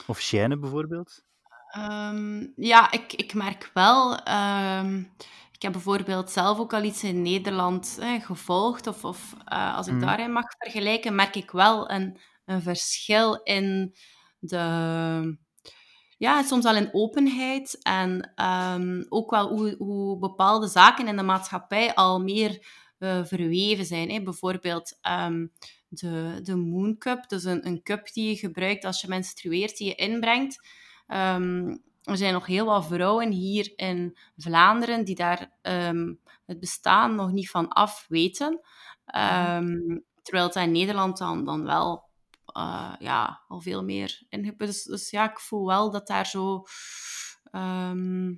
Of Shine bijvoorbeeld? Ehm, ja, ik, ik merk wel. ik heb bijvoorbeeld zelf ook al iets in Nederland gevolgd. Of, of eh, als ik Mhm. daarin mag vergelijken, merk ik wel een, een verschil in de. Ja, soms wel in openheid. En ehm, ook wel hoe, hoe bepaalde zaken in de maatschappij al meer eh, verweven zijn. Hè. Bijvoorbeeld ehm, de, de Moon Cup. Dus een, een cup die je gebruikt als je menstrueert, die je inbrengt. Ehm, er zijn nog heel wat vrouwen hier in Vlaanderen die daar het bestaan nog niet van af weten. Terwijl het in Nederland dan, dan wel eh, ja, al veel meer in. Dus, dus ja, ik voel wel dat daar zo. ehm,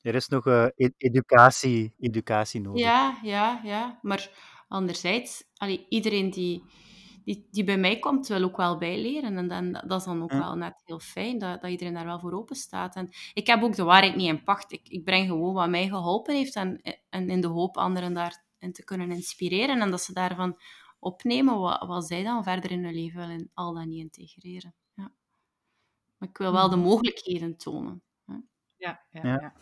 Er is nog e- educatie, educatie nodig. ja, ja, ja. Maar anderzijds, allee, iedereen die, die, die bij mij komt, wil ook wel bijleren. En dan, dat is dan ook wel net heel fijn, dat, dat iedereen daar wel voor open staat. En ik heb ook de waarheid niet in pacht. Ik, ik breng gewoon wat mij geholpen heeft en, en in de hoop anderen daarin te kunnen inspireren. En dat ze daarvan opnemen wat, wat zij dan verder in hun leven willen al dan niet integreren. Ja. Maar ik wil wel de Mhm. mogelijkheden tonen. hè. Ja, ja, Ja. ja.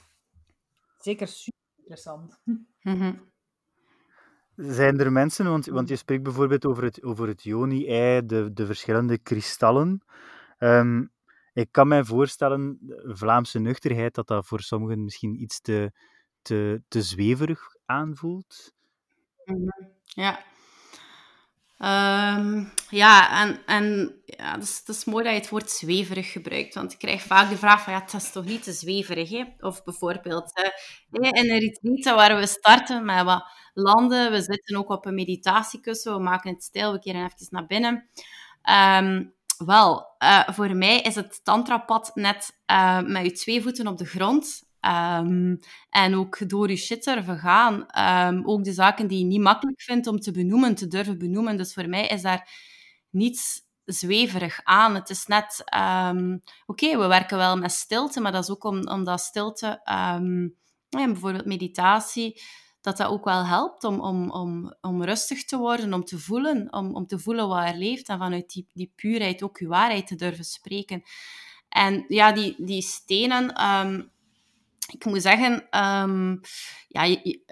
Zeker super interessant. *laughs* Mhm. Zijn er mensen, want, want je spreekt bijvoorbeeld over het, over het Joni-ei, de, de verschillende kristallen. Ehm, ik kan mij voorstellen, Vlaamse nuchterheid, dat dat voor sommigen misschien iets te, te, te zweverig aanvoelt. Mhm. Ja. Ehm, ja, en, en ja, is, het is mooi dat je het woord zweverig gebruikt, want ik krijg vaak de vraag van, ja, het is toch niet te zweverig, hè? Of bijvoorbeeld, eh, in een retreat waar we starten met wat landen, we zitten ook op een meditatiekussen, we maken het stil, we keren even naar binnen. Ehm, wel, eh, voor mij is het tantrapad net eh, met je twee voeten op de grond. Ehm, en ook door je shit durven gaan. Ehm, ook de zaken die je niet makkelijk vindt om te benoemen, te durven benoemen. Dus voor mij is daar niets zweverig aan. Het is net, ehm, oké, we werken wel met stilte, maar dat is ook om, omdat stilte, ehm, ja, bijvoorbeeld meditatie, dat dat ook wel helpt om, om, om, om rustig te worden, om te voelen, om, om te voelen wat er leeft en vanuit die, die puurheid ook je waarheid te durven spreken. En ja, die, die stenen, ik moet zeggen, ehm, ja, je-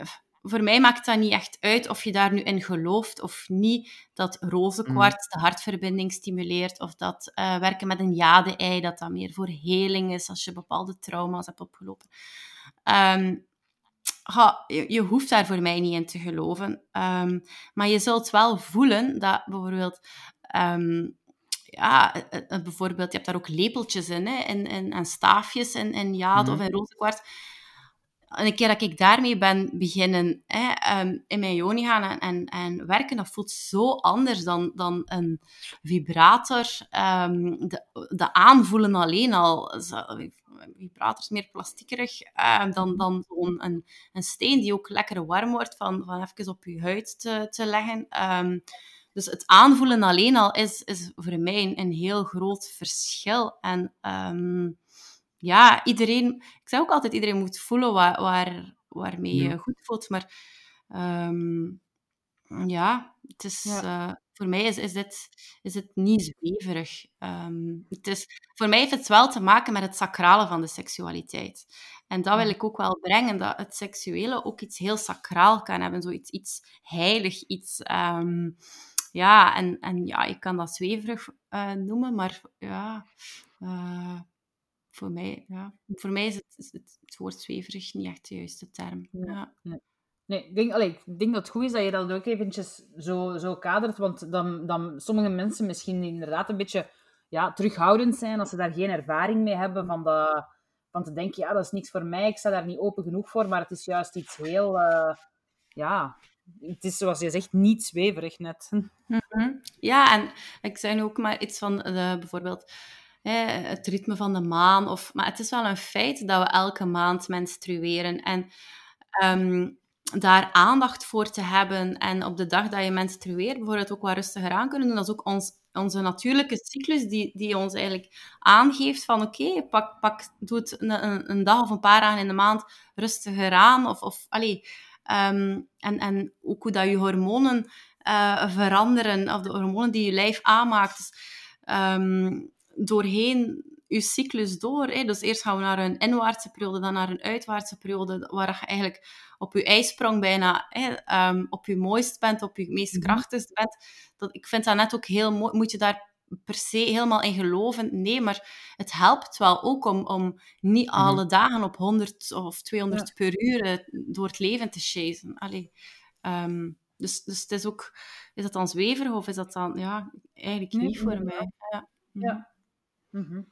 voor mij maakt dat niet echt uit of je daar nu in gelooft of niet. Dat rozenkwarts de hartverbinding stimuleert of dat eh, werken met een jade-ei, dat dat meer voor heling is als je bepaalde trauma's hebt opgelopen. Ehm, je, je hoeft daar voor mij niet in te geloven. Ehm, maar je zult wel voelen dat bijvoorbeeld... ja, eh, eh, bijvoorbeeld, je hebt daar ook lepeltjes in, hè, en, en, en staafjes in, in jade Mhm. of in rozenkwarts. En een keer dat ik daarmee ben beginnen hè, ehm, in mijn joni gaan en, en, en werken, dat voelt zo anders dan, dan een vibrator. Ehm, de, de aanvoelen alleen al. Vibrator is meer plastiekerig ehm, dan, dan zo'n een, een steen die ook lekker warm wordt van, van even op je huid te, te leggen. Dus het aanvoelen alleen al is, is voor mij een, heel groot verschil. En ehm, ja, iedereen... Ik zeg ook altijd, iedereen moet voelen waar, waar, waarmee je Ja. goed voelt. Maar ehm, ja, het is... Ja. eh, voor mij is, is, dit, is het niet zweverig. Ehm, het is, voor mij heeft het wel te maken met het sacrale van de seksualiteit. En dat wil ik ook wel brengen, dat het seksuele ook iets heel sacraal kan hebben. Zoiets iets heilig, iets... ja, en, en ja, je kan dat zweverig eh, noemen, maar ja... eh, voor mij, ja. voor mij is het, is het, het woord zweverig niet echt de juiste term. Ja. Ja. Nee, ik denk, allee, ik denk dat het goed is dat je dat ook eventjes zo, zo kadert, want dan, dan sommige mensen misschien inderdaad een beetje ja, terughoudend zijn als ze daar geen ervaring mee hebben, van, dat, van te denken, ja, dat is niks voor mij, ik sta daar niet open genoeg voor, maar het is juist iets heel, eh, ja, het is zoals je zegt, niet zweverig net. Mhm. Ja, en ik zei nu ook maar iets van de, bijvoorbeeld hè, het ritme van de maan. Of, maar het is wel een feit dat we elke maand menstrueren. En ehm, daar aandacht voor te hebben en op de dag dat je menstrueert bijvoorbeeld ook wat rustiger aan kunnen doen. Dat is ook ons, onze natuurlijke cyclus die, die ons eigenlijk aangeeft van oké, pak, pak, doe het een, een, een, dag of een paar dagen in de maand rustiger aan. Of, of, allee, um, en, en ook hoe dat je hormonen uh, veranderen, of de hormonen die je lijf aanmaakt. Um, doorheen je cyclus door. Hè. Dus eerst gaan we naar een inwaartse periode, dan naar een uitwaartse periode, waar je eigenlijk op je ijsprong bijna hè, um, op je mooist bent, op je meest mhm. krachtigst bent. Dat, ik vind dat net ook heel mooi. Moet je daar per se helemaal in geloven? Nee, maar het helpt wel ook om, om niet mhm. alle dagen op 100 of 200 per uur eh, door het leven te chasen. Allee, um, dus, dus het is ook... Is dat dan zweverig of is dat dan... Ja, eigenlijk niet voor mij. Ja. ja. Mhm.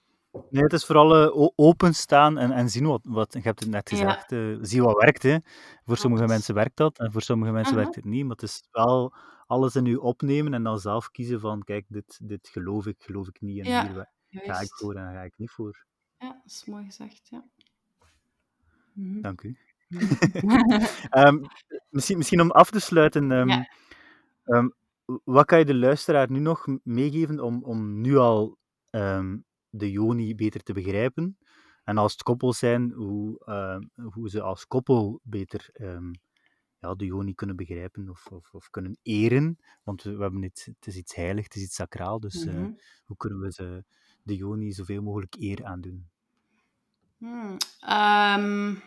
Nee, het is vooral uh, openstaan en, en zien wat, wat, je hebt het net gezegd, ja. uh, zie wat werkt. Hè. Voor sommige mensen werkt dat en voor sommige mensen werkt het niet. Maar het is wel alles in u opnemen en dan zelf kiezen van, kijk, dit, dit geloof ik, geloof ik niet. En ja, hier ga ik voor en ga ik niet voor. Ja, dat is mooi gezegd, ja. Mhm. Dank u. um, *laughs* misschien, misschien om af te sluiten, um, ja. um, wat kan je de luisteraar nu nog meegeven om, om nu al de Joni beter te begrijpen. En als het koppels zijn, hoe, uh, hoe ze als koppel beter um, ja, de Joni kunnen begrijpen of, of, of, kunnen eren. Want we, we hebben het, het is iets heilig, het is iets sacraal. Dus mm -hmm. uh, hoe kunnen we ze, de Joni zoveel mogelijk eer aandoen? Hmm, um...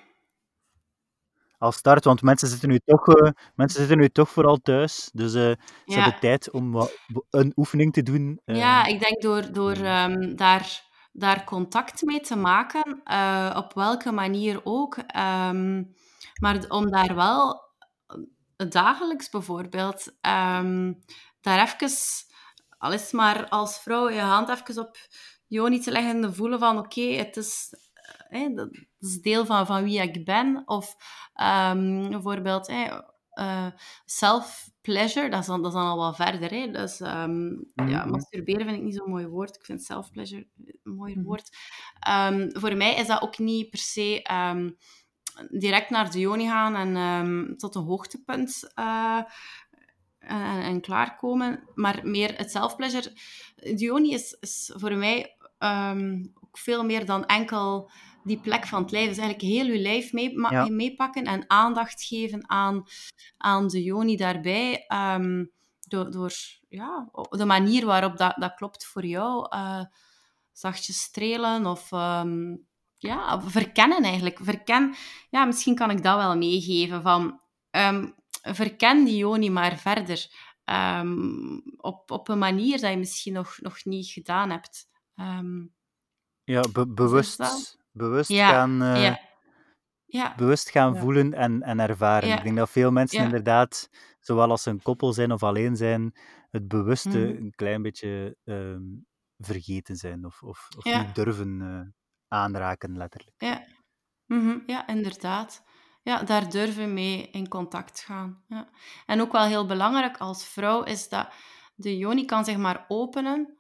Als start, want mensen zitten nu toch, uh, mensen zitten nu toch vooral thuis. Dus ze ja. hebben tijd om wat, een oefening te doen. Ja, ik denk door, door um, daar daar contact mee te maken, op welke manier ook. Um, maar om daar wel eh, dagelijks bijvoorbeeld, um, daar even, al is maar als vrouw, je hand even op Joni te leggen en voelen van oké, okay, het is eh, dat is deel van, van wie ik ben. Of um, bijvoorbeeld uh, self-pleasure, dat, is dan, dat is dan al wat verder. Hè? Dus um, ja, masturberen vind ik niet zo'n mooi woord. Ik vind self-pleasure een mooier mm woord. Um, voor mij is dat ook niet per se um, direct naar de joni gaan en tot een hoogtepunt uh, en, en, klaarkomen. Maar meer het self-pleasure. De joni is, is voor mij ook veel meer dan enkel die plek van het lijf. Dus eigenlijk heel je lijf mee, meepakken en aandacht geven aan, aan de joni daarbij. Um, door, door ja, de manier waarop dat, dat klopt voor jou. Uh, zachtjes strelen of um, ja, verkennen eigenlijk. Verken, ja, misschien kan ik dat wel meegeven. Van, um, verken die joni maar verder. op, op een manier dat je misschien nog, nog niet gedaan hebt. ja, be bewust bewust gaan, uh, ja. Ja. bewust gaan voelen en, en ervaren. Ik denk dat veel mensen inderdaad, zowel als ze een koppel zijn of alleen zijn, het bewuste mm. een klein beetje um, vergeten zijn of, of, of niet durven uh, aanraken, letterlijk. Ja. -hmm. ja, inderdaad. Ja, daar durven mee in contact gaan. Ja. En ook wel heel belangrijk als vrouw is dat de joni kan zich maar openen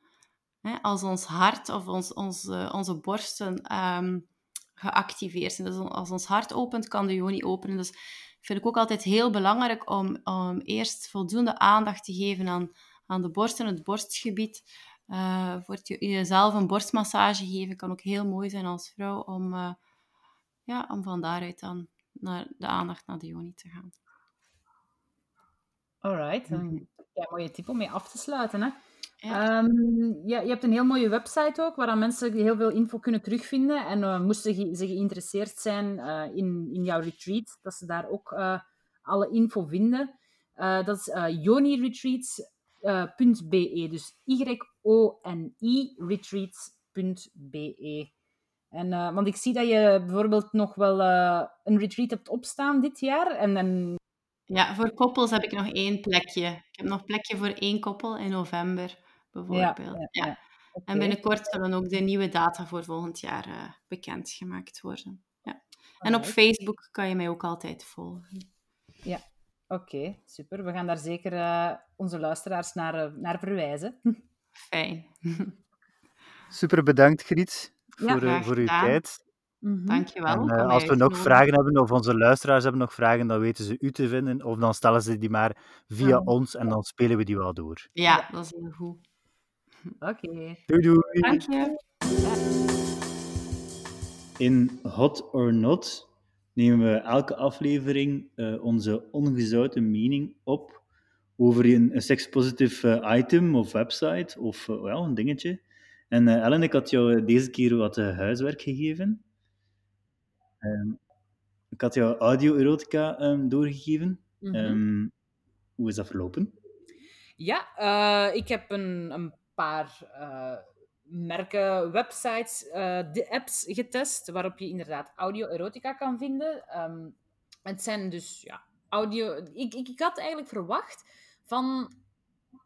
als ons hart of ons, onze, onze borsten um, geactiveerd zijn. Dus als ons hart opent, kan de joni openen. Dus vind ik ook altijd heel belangrijk om, om eerst voldoende aandacht te geven aan, aan de borst en het borstgebied. Uh, voor het, jezelf een borstmassage geven kan ook heel mooi zijn als vrouw om, uh, ja, om van daaruit dan naar de aandacht naar de joni te gaan. Alright, een ja, mooie tip om mee af te sluiten. Hè? Ja. Um, ja, je hebt een heel mooie website ook, waar mensen heel veel info kunnen terugvinden. En uh, moesten ze geïnteresseerd zijn uh, in, in jouw retreat, dat ze daar ook uh, alle info vinden. dat is yoniretreats.be, dus Y-O-N-I retreats.be. En, want ik zie dat je bijvoorbeeld nog wel een retreat hebt opstaan dit jaar. En, en... Ja, voor koppels heb ik nog één plekje. Ik heb nog plekje voor één koppel in november bijvoorbeeld. Ja, ja, En binnenkort zullen ook de nieuwe data voor volgend jaar uh, bekendgemaakt worden. Ja. En op Facebook kan je mij ook altijd volgen. Ja, oké, super. We gaan daar zeker uh, onze luisteraars naar, uh, naar verwijzen. *laughs* Fijn. Super bedankt, Griet, voor, voor uw tijd. Mhm. Dankjewel. En eh, als we nog vragen hebben, of onze luisteraars hebben nog vragen, dan weten ze u te vinden. Of dan stellen ze die maar via Mhm. ons en dan spelen we die wel door. Ja, dat is heel goed. Oké. Doei doei! Dank je. In Hot or Not nemen we elke aflevering eh, onze ongezouten mening op over een, een sekspositief eh, item of website of eh, ja, een dingetje. En Ellen, ik had jou deze keer wat huiswerk gegeven. Ehm, ik had jou audio-erotica ehm, doorgegeven. Mhm. Ehm, hoe is dat verlopen? Ja, ik heb een, een paar merken, websites, eh, de apps getest, waarop je inderdaad audio-erotica kan vinden. Ehm, het zijn dus ja, audio. Ik, ik, ik had eigenlijk verwacht van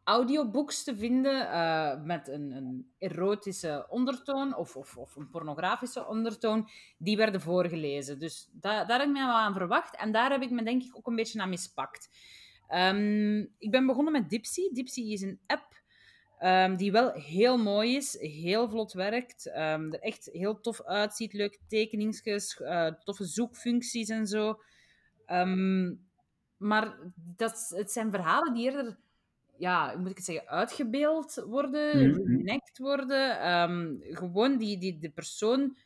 audiobooks te vinden eh, met een, een erotische ondertoon of, of, of een pornografische ondertoon, die werden voorgelezen. Dus da daar heb ik me wel aan verwacht en daar heb ik me denk ik ook een beetje aan mispakt. Ehm, ik ben begonnen met Dipsy. Dipsy is een app ehm, die wel heel mooi is, heel vlot werkt, ehm, er echt heel tof uitziet, leuke tekeningsjes, eh, toffe zoekfuncties en zo. Ehm, maar dat, het zijn verhalen die eerder, ja, moet ik het zeggen, uitgebeeld worden, Mhm. reenact worden. Ehm, gewoon die, die, de persoon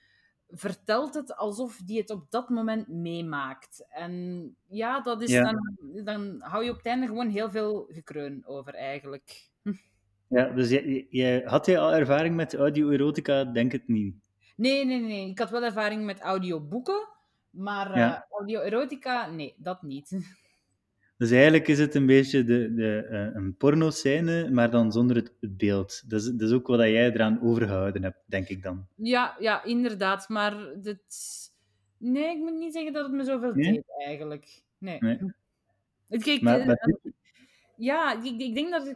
vertelt het alsof die het op dat moment meemaakt. En ja, dat is Ja. Dan, dan hou je op het einde gewoon heel veel gekreun over, eigenlijk. *laughs* Ja, dus jij, jij, had jij al ervaring met audio-erotica? Denk het niet. Nee, nee, nee. Ik had wel ervaring met audioboeken, maar Ja. eh, audio-erotica, nee, dat niet. *laughs* Dus eigenlijk is het een beetje de, de, eh, een porno-scène, maar dan zonder het, het beeld. Dat is, dat is ook wat jij eraan overgehouden hebt, denk ik dan. Ja, ja, inderdaad. Maar dit... Nee, ik moet niet zeggen dat het me zoveel Nee? deed, eigenlijk. Nee. Nee. Het- Kijk, Maar, eh, maar Ja, ik, ik denk dat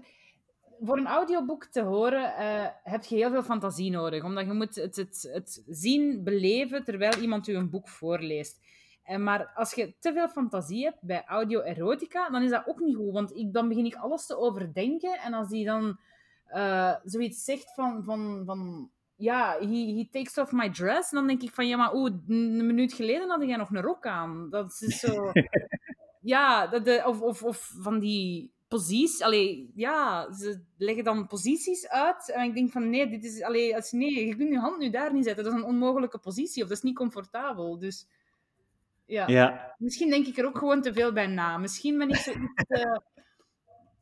voor een audioboek te horen eh, heb je heel veel fantasie nodig. Omdat je moet het, het, het zien, beleven, terwijl iemand je een boek voorleest. En maar als je te veel fantasie hebt bij audio-erotica, dan is dat ook niet goed. Want ik, dan begin ik alles te overdenken. En als die dan eh, zoiets zegt van... van, van ja, he, he takes off my dress. Dan denk ik van, ja, maar oeh, een minuut geleden had jij nog een rok aan. Dat is zo... *laughs* Ja, de, de- of, of, of van die posities. Allee, ja, ze leggen dan posities uit. En ik denk van, nee, dit is, allee, als, nee, je kunt je hand nu daar niet zetten. Dat is een onmogelijke positie. Of dat is niet comfortabel. Dus ja. ja, Misschien denk ik er ook gewoon te veel bij na. Misschien ben ik zo iets te... *laughs*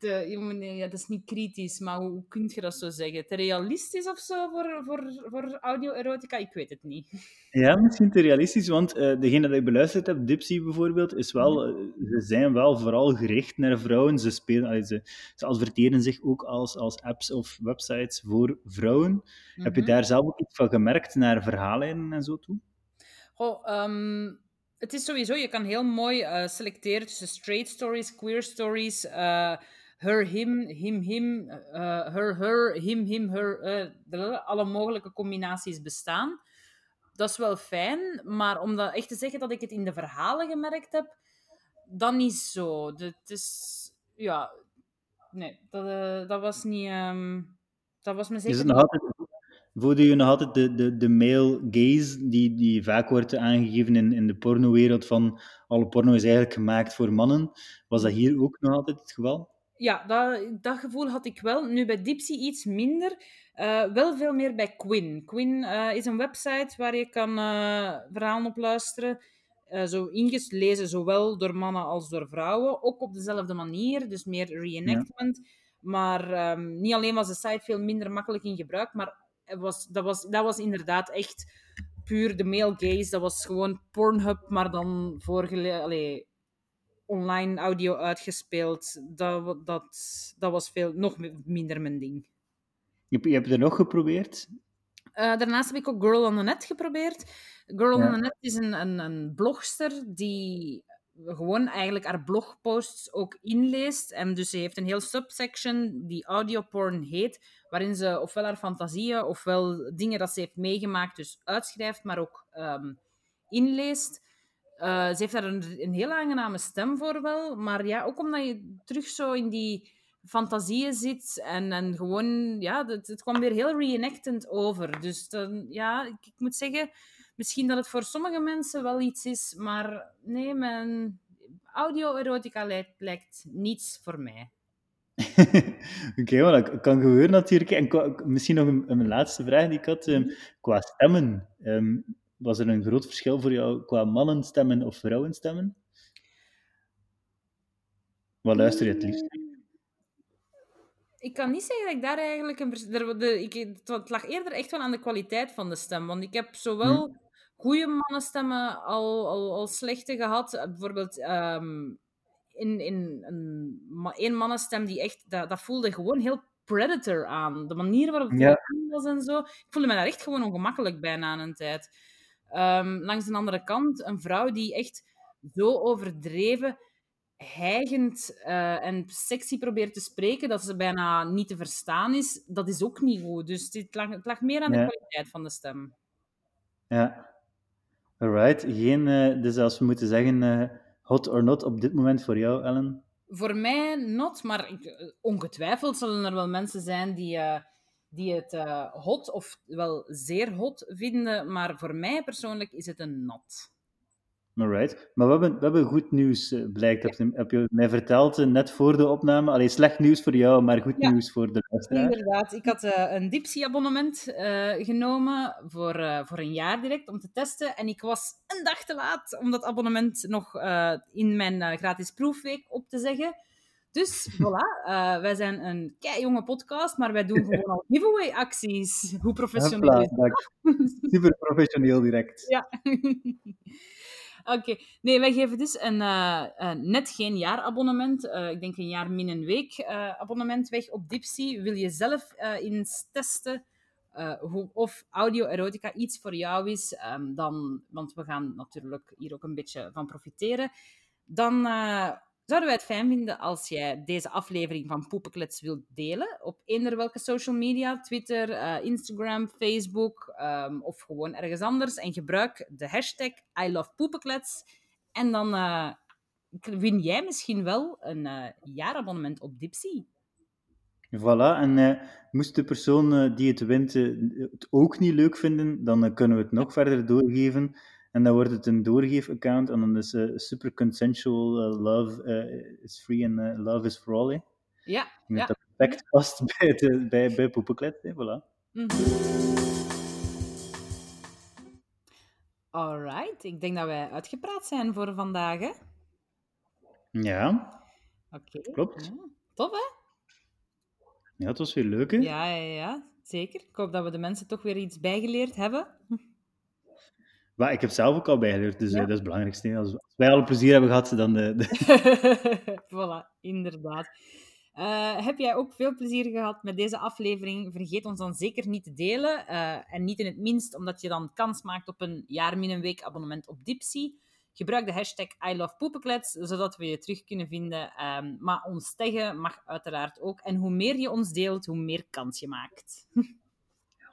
te ja, dat is niet kritisch, maar hoe, hoe kun je dat zo zeggen? Te realistisch of zo voor, voor, voor audio-erotica? Ik weet het niet. ja, misschien te realistisch, want eh, degene dat ik beluisterd heb, Dipsy bijvoorbeeld, is wel, eh, ze zijn wel vooral gericht naar vrouwen. Ze, spelen, ze, ze adverteren zich ook als, als apps of websites voor vrouwen. Heb je Mhm. daar zelf ook iets van gemerkt naar verhaallijnen en zo toe? Goh, ehm, het is sowieso, je kan heel mooi eh, selecteren tussen straight stories, queer stories, eh, her, him, him, him, eh, her, her, him, him, her. eh, alle mogelijke combinaties bestaan. Dat is wel fijn, maar om dat echt te zeggen dat ik het in de verhalen gemerkt heb, dan niet zo. Het is, ja, nee, dat, eh, dat was niet, ehm, dat was me Is zeker het nog altijd, voelde je nog altijd de, de, de male gaze die, die vaak wordt aangegeven in, in de pornowereld van alle porno is eigenlijk gemaakt voor mannen? Was dat hier ook nog altijd het geval? Ja, dat, dat gevoel had ik wel. Nu bij Dipsy iets minder. Eh, wel veel meer bij Quinn. Quinn eh, is een website waar je kan eh, verhalen op luisteren. Zo ingelezen zowel door mannen als door vrouwen. Ook op dezelfde manier, dus meer reenactment. Maar ehm, niet alleen was de site veel minder makkelijk in gebruik, maar het was, dat, was, dat was inderdaad echt puur de male gaze. Dat was gewoon Pornhub, maar dan voorgele... Online audio uitgespeeld. Dat, dat, dat was veel, nog mi- minder mijn ding. Je, hebt- je hebt er nog geprobeerd? Eh, daarnaast heb ik ook Girl on the Net geprobeerd. Girl Ja. on the Net is een, een, een blogster die gewoon eigenlijk haar blogposts ook inleest. En dus ze heeft een heel subsection die audioporn heet, waarin ze ofwel haar fantasieën ofwel dingen dat ze heeft meegemaakt dus uitschrijft, maar ook ehm, inleest. Eh, ze heeft daar een, een heel aangename stem voor wel, maar ja, ook omdat je terug zo in die fantasieën zit en, en gewoon, ja, het, het kwam weer heel reenactend over. Dus dan, ja, ik, ik moet zeggen, misschien dat het voor sommige mensen wel iets is, maar nee, mijn audio-erotica lijkt, lijkt niets voor mij. *laughs* Oké, maar dat kan gebeuren natuurlijk. En misschien nog een, een, laatste vraag die ik had. Um, qua stemmen, um, was er een groot verschil voor jou qua mannenstemmen of vrouwenstemmen? Wat luister je het liefst? Ik kan niet zeggen dat ik daar eigenlijk een... De, ik, het lag eerder echt wel aan de kwaliteit van de stem. Want ik heb zowel hm. goede mannenstemmen al, al, al slechte gehad. Bijvoorbeeld um, in, in een, een mannenstem die echt... Dat, dat voelde gewoon heel Predator aan. De manier waarop het ja. was en zo. Ik voelde me daar echt gewoon ongemakkelijk bij na een tijd. Um, langs de andere kant, een vrouw die echt zo overdreven, hijgend uh, en sexy probeert te spreken, dat ze bijna niet te verstaan is, dat is ook niet goed. Dus het lag, het lag meer aan de kwaliteit van de stem. Ja. Alright. Geen, uh, dus als we moeten zeggen, uh, hot or not op dit moment voor jou, Ellen? Voor mij not, maar ik, ongetwijfeld zullen er wel mensen zijn die die het uh, hot of wel zeer hot vinden, maar voor mij persoonlijk is het een not. Alright. Maar we hebben, we hebben goed nieuws, uh, blijkt. Heb, je, heb je mij verteld uh, net voor de opname? Alleen slecht nieuws voor jou, maar goed nieuws voor de luisteraar. Inderdaad. Ik had een Dipsy-abonnement genomen voor, voor een jaar direct om te testen. En ik was een dag te laat om dat abonnement nog in mijn gratis proefweek op te zeggen. Dus voilà, uh, wij zijn een jonge podcast, maar wij doen gewoon al *laughs* giveaway-acties. Hoe professioneel is dat? Super professioneel direct. Ja. *laughs* Oké, nee, wij geven dus een, uh, net geen jaarabonnement. Uh, ik denk een jaar min een week abonnement weg op Dipsy. Wil je zelf eens testen hoe, of audio-erotica iets voor jou is, um, dan, want we gaan natuurlijk hier ook een beetje van profiteren, dan Zouden wij het fijn vinden als jij deze aflevering van Poepenklets wilt delen op eender welke social media, Twitter, uh, Instagram, Facebook um, of gewoon ergens anders en gebruik de hashtag I love Poepenklets en dan uh, win jij misschien wel een uh, jaarabonnement op Dipsy. Voilà, en moest de persoon die het wint het ook niet leuk vinden, dan kunnen we het nog verder doorgeven. En dan wordt het een doorgeef-account en dan is uh, super consensual, uh, love uh, is free en love is for all. Ja. Met ja. dat perfect past *laughs* bij, bij, bij Poepeklet, voilà. Mm Alright, ik denk dat wij uitgepraat zijn voor vandaag, hè? Ja. Oké. Klopt. Ja. Tof, hè? Ja, het was weer leuk, hè? Ja, ja, ja, zeker. Ik hoop dat we de mensen toch weer iets bijgeleerd hebben. Maar ik heb zelf ook al bijgeleerd, dus ja. dat is het belangrijkste. Als, wij al plezier hebben gehad, dan... De, de... *laughs* *laughs* voilà, inderdaad. Uh, heb jij ook veel plezier gehad met deze aflevering? Vergeet ons dan zeker niet te delen. Uh, en niet in het minst omdat je dan kans maakt op een jaar min een week abonnement op Dipsy. Gebruik de hashtag I love poepenklets, zodat we je terug kunnen vinden. Um, maar ons taggen mag uiteraard ook. En hoe meer je ons deelt, hoe meer kans je maakt. *laughs*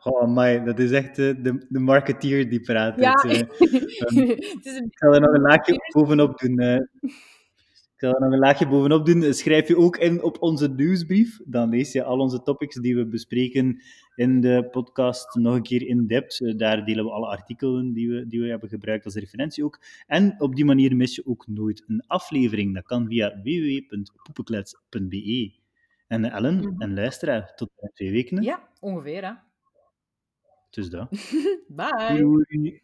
Oh, my, dat is echt uh, de, de marketeer die praat. Ja. *laughs* Het, uh, um, ik zal er nog een laagje bovenop doen. Uh, ik zal er nog een laagje bovenop doen. Schrijf je ook in op onze nieuwsbrief. Dan lees je al onze topics die we bespreken in de podcast nog een keer in depth. daar delen we alle artikelen die we, die we hebben gebruikt als referentie ook. En op die manier mis je ook nooit een aflevering. Dat kan via www.poepenklets.be. En Ellen mm -hmm. en luisteraar, tot twee weken. Ja, ongeveer hè. Dus *laughs* dat. Bye. Doei.